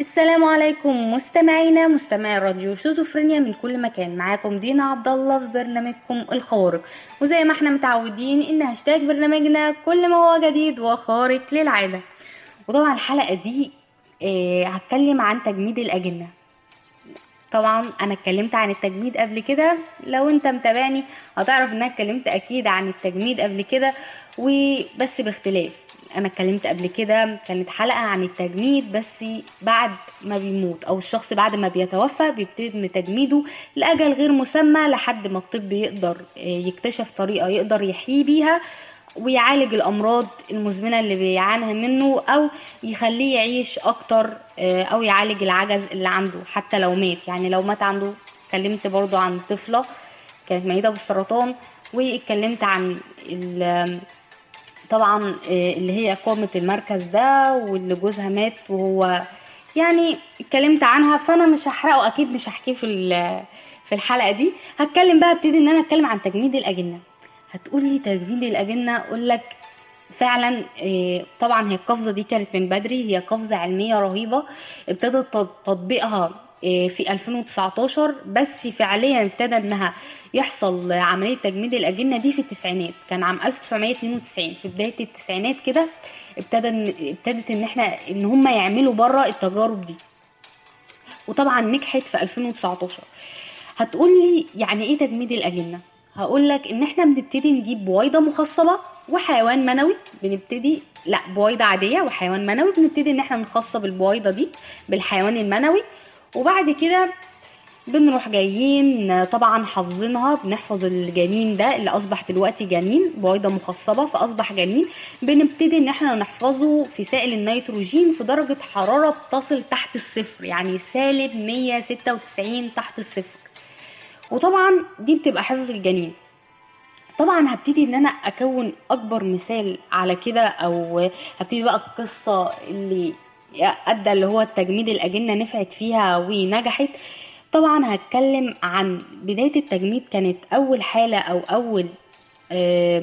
السلام عليكم مستمعينا مستمعي راديو شيزوفرينيا من كل مكان. معاكم دينا عبد الله في برنامجكم الخارق وزي ما إحنا متعودين ان هاشتاج برنامجنا كل ما هو جديد وخارق للعادة. وطبعا الحلقة دي آه، هتكلم عن تجميد الأجنة. طبعا أنا اتكلمت عن التجميد قبل كده. لو انت متابعني هتعرف إن أنا اتكلمت أكيد عن التجميد قبل كده. وبس باختلاف. أنا اتكلمت قبل كده كانت حلقة عن التجميد بس بعد ما بيموت أو الشخص بعد ما بيتوفى بيتم تجميده لأجل غير مسمى لحد ما الطب يقدر آه، يكتشف طريقة يقدر يحيي بيها ويعالج الأمراض المزمنة اللي بيعانها منه أو يخليه يعيش أكتر آه، أو يعالج العجز اللي عنده حتى لو مات. يعني لو مات عنده اتكلمت برضو عن طفلة كانت ميتة بالسرطان واتكلمت عن طبعا آه، اللي هي قامة المركز ده واللي جوزها مات وهو يعني اتكلمت عنها فأنا مش هحرقه أكيد مش هحكيه في في الحلقة دي. هتكلم بقى ابتدي إن أنا أتكلم عن تجميد الأجنة. هتقولي تجميد الأجنة أقول لك فعلا آه، طبعا هي القفزة دي كانت من بدري هي قفزة علمية رهيبة ابتدت تط- تطبيقها في 2019 بس فعليا ابتدى إنها يحصل عملية تجميد الأجنة دي في التسعينات. كان عام 1992 في بداية التسعينات كده ابتدى ابتدت إن إحنا إن هم يعملوا بره التجارب دي. وطبعا نجحت في 2019 هتقولي يعني إيه تجميد الأجنة؟ هقول لك إن إحنا بنبتدي نجيب بويضة مخصبة وحيوان منوي. بنبتدي لا بويضة عادية وحيوان منوي. بنبتدي إن إحنا نخصب البويضة دي بالحيوان المنوي. وبعد كده بنروح جايين طبعا حافظينها بنحفظ الجنين ده اللي أصبح دلوقتي جنين بويضة مخصبة فأصبح جنين. بنبتدي إن إحنا نحفظه في سائل النيتروجين في درجة حرارة بتصل تحت الصفر يعني سالب 196 تحت الصفر. وطبعا دي بتبقى حفظ الجنين. طبعا هبتدي إن أنا أكون أكبر مثال على كده أو هبتدي بقى القصة اللي أدى اللي هو التجميد الأجنة نفعت فيها ونجحت. طبعا هتكلم عن بداية التجميد كانت أول حالة أو أول آه،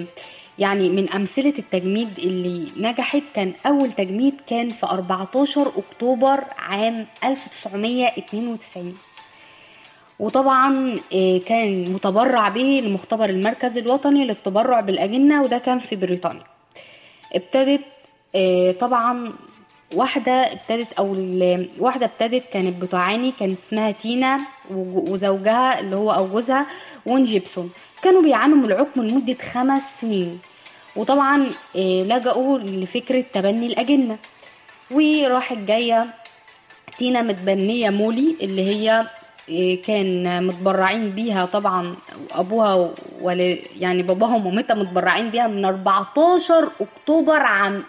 يعني من أمثلة التجميد اللي نجحت. كان أول تجميد كان في 14 أكتوبر عام 1992 وطبعا آه، كان متبرع به لمختبر المركز الوطني للتبرع بالأجنة وده كان في بريطانيا. ابتدت آه، طبعا واحدة ابتدت أو ال- واحدة ابتدت كانت بتعاني كانت اسمها تينا وج- وزوجها اللي هو أو جوزها وين جيبسون. كانوا بيعانوا من العقم لمدة خمس سنين. وطبعا آه، لجأوا لفكرة تبني الأجنة. وراحت جاية تينا متبنية مولي اللي هي إيه، كان متبرعين بيها طبعا أبوها ولا يعني باباها ومامتها متبرعين بيها من 14 أكتوبر عام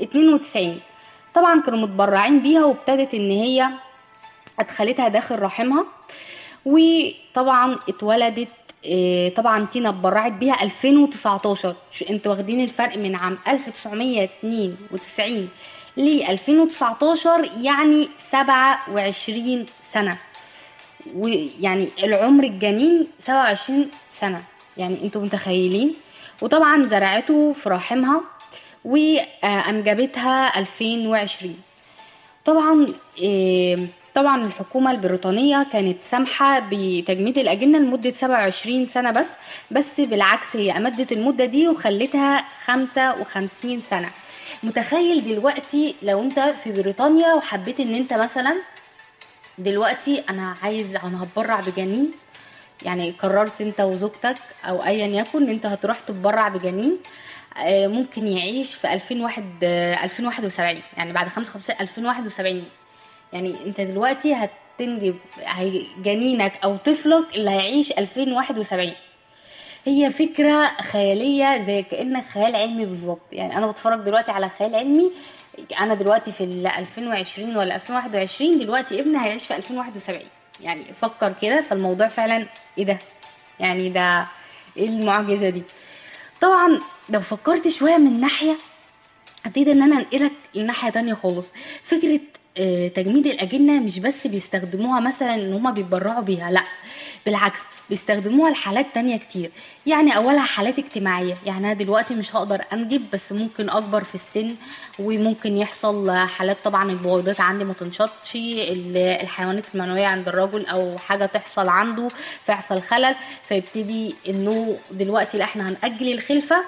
1992 طبعا كانوا متبرعين بيها وابتدت إن هي ادخلتها داخل رحمها. وطبعا اتولدت إيه، طبعا تينا اتبرعت بيها 2019 شو أنتوا واخدين الفرق من عام 1992 ل 2019 يعني 27 سنة. ويعني العمر الجنين 27 سنة. يعني أنتوا متخيلين؟ وطبعا زرعته في رحمها. وأنجبتها 2020 طبعا إيه، طبعا الحكومة البريطانية كانت سامحة بتجميد الأجنة لمدة 27 سنة بس بس بالعكس هي أمدت المدة دي وخلتها 55 سنة. متخيل دلوقتي لو أنت في بريطانيا وحبيت إن أنت مثلا دلوقتي أنا عايز أنا هتبرع بجنين؟ يعني قررت أنت وزوجتك أو ايا يكن إن أنت هتروح تتبرع بجنين؟ ممكن يعيش في 2001 آه، 2071 يعني بعد 55 2071 يعني انت دلوقتي هتنجب جنينك أو طفلك اللي هيعيش 2071 هي فكرة خيالية زي كأنك خيال علمي بالظبط. يعني أنا بتفرج دلوقتي على خيال علمي أنا دلوقتي في ال 2020 ولا 2021 دلوقتي ابني هيعيش في 2071 يعني فكر كده فالموضوع فعلا إيه ده؟ يعني ده إيه المعجزة دي؟ طبعا لو فكرت شوية من ناحية هبتدي إن أنا أنقلك لناحية تانية خالص. فكرة آه، تجميد الأجنة مش بس بيستخدموها مثلا إن هما بيتبرعوا بيها لأ بالعكس بيستخدموها لحالات تانية كتير. يعني أولها حالات اجتماعية. يعني أنا دلوقتي مش هقدر أنجب بس ممكن أكبر في السن وممكن يحصل حالات طبعا البويضات عندي ما تنشطش ال- الحيوانات المنوية عند الرجل أو حاجة تحصل عنده فيحصل خلل. فيبتدي إنه دلوقتي لأ إحنا هنأجل الخلفة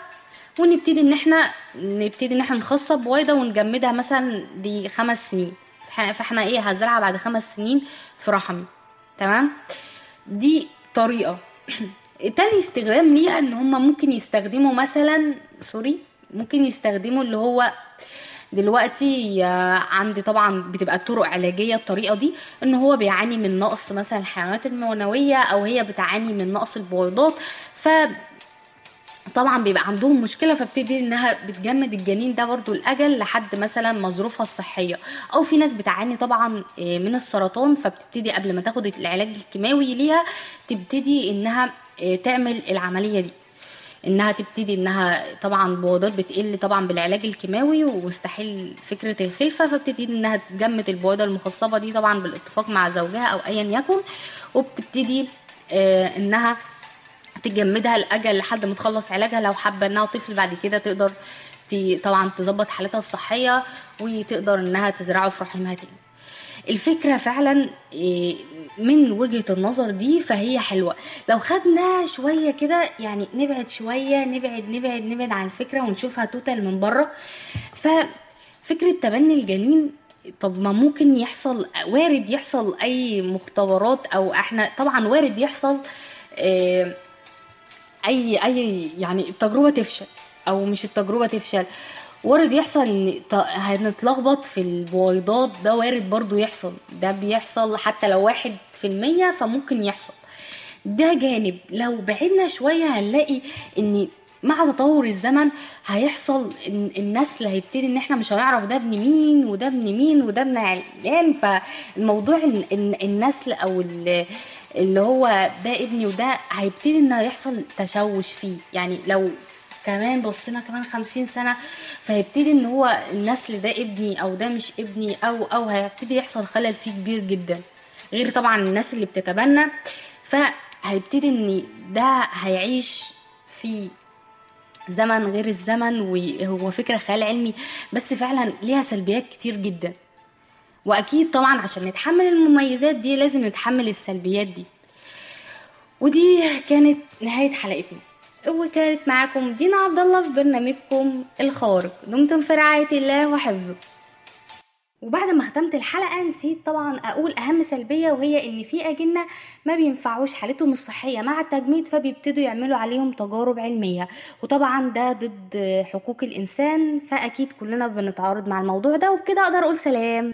ونبتدي إن إحنا نبتدي إن إحنا نخصب بويضة ونجمدها مثلا لخمس سنين. فإحنا- فإحنا إيه هزرعها بعد خمس سنين في رحمي تمام؟ دي طريقة. تاني استخدام ليها إن هما ممكن يستخدموا مثلا سوري ممكن يستخدموا اللي هو دلوقتي آه، عندي طبعا بتبقى طرق علاجية الطريقة دي إن هو بيعاني من نقص مثلا الحيوانات المنوية أو هي بتعاني من نقص البويضات. ف طبعا بيبقى عندهم مشكلة فبتبتدي إنها بتجمد الجنين ده برضو الأجل لحد مثلا مظروفها الصحية. أو في ناس بتعاني طبعا آه، من السرطان فبتبتدي قبل ما تاخد العلاج الكيماوي ليها تبتدي إنها آه، تعمل العملية دي. إنها تبتدي إنها طبعا بويضات بتقل طبعا بالعلاج الكيماوي ومستحيل فكرة الخلفة فبتبتدي إنها تجمد البويضه المخصبة دي طبعا بالاتفاق مع زوجها أو ايا يكن. وبتبتدي آه، إنها تجمدها الاجل لحد ما تخلص علاجها. لو حابة إنها طفل بعد كده تقدر طبعا تظبط حالتها الصحية وتقدر إنها تزرعه في رحمها تاني الفكرة فعلا إيه، من وجهة النظر دي فهي حلوة. لو خدنا شوية كده يعني نبعد شوية نبعد نبعد نبعد عن الفكرة ونشوفها توتال من بره. ففكره تبني الجنين طب ما ممكن يحصل وارد يحصل أي مختبرات أو إحنا طبعا وارد يحصل إيه أي أي يعني التجربة تفشل أو مش التجربة تفشل. وارد يحصل إن هنتلخبط في البويضات ده وارد برضو يحصل. ده بيحصل حتى لو واحد في المية فممكن يحصل. ده جانب. لو بعدنا شوية هنلاقي إن مع تطور الزمن هيحصل النسل هيبتدي إن إحنا مش هنعرف ده ابن مين وده ابن مين وده ابن علان فالموضوع إن إن النسل أو اللي هو ده ابني وده هيبتدي ان هيحصل تشوش فيه. يعني لو كمان بصينا كمان خمسين سنة فهيبتدي إن هو النسل ده ابني أو ده مش ابني أو أو هيبتدي يحصل خلل فيه كبير جدا. غير طبعا الناس اللي بتتبنى. فهيبتدي إن ده هيعيش في زمن غير الزمن وهو فكرة خيال علمي. بس فعلا ليها سلبيات كتير جدا. وأكيد طبعا عشان نتحمل المميزات دي لازم نتحمل السلبيات دي. ودي كانت نهاية حلقتنا. وكانت معاكم دينا عبد الله في برنامجكم الخارق دمتم في رعاية الله وحفظه. وبعد ما ختمت الحلقة نسيت طبعا أقول أهم سلبية وهي إن في أجنة ما بينفعوش حالتهم الصحية مع التجميد فبيبتدوا يعملوا عليهم تجارب علمية. وطبعا ده ضد حقوق الإنسان فأكيد كلنا بنتعارض مع الموضوع ده وبكده أقدر أقول سلام.